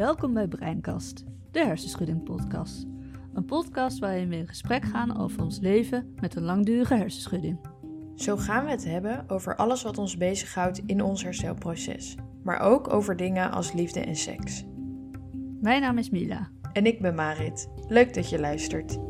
Welkom bij Breinkast, de hersenschudding podcast. Een podcast waarin we in gesprek gaan over ons leven met een langdurige hersenschudding. Zo gaan we het hebben over alles wat ons bezighoudt in ons herstelproces, maar ook over dingen als liefde en seks. Mijn naam is Mila. En ik ben Marit. Leuk dat je luistert.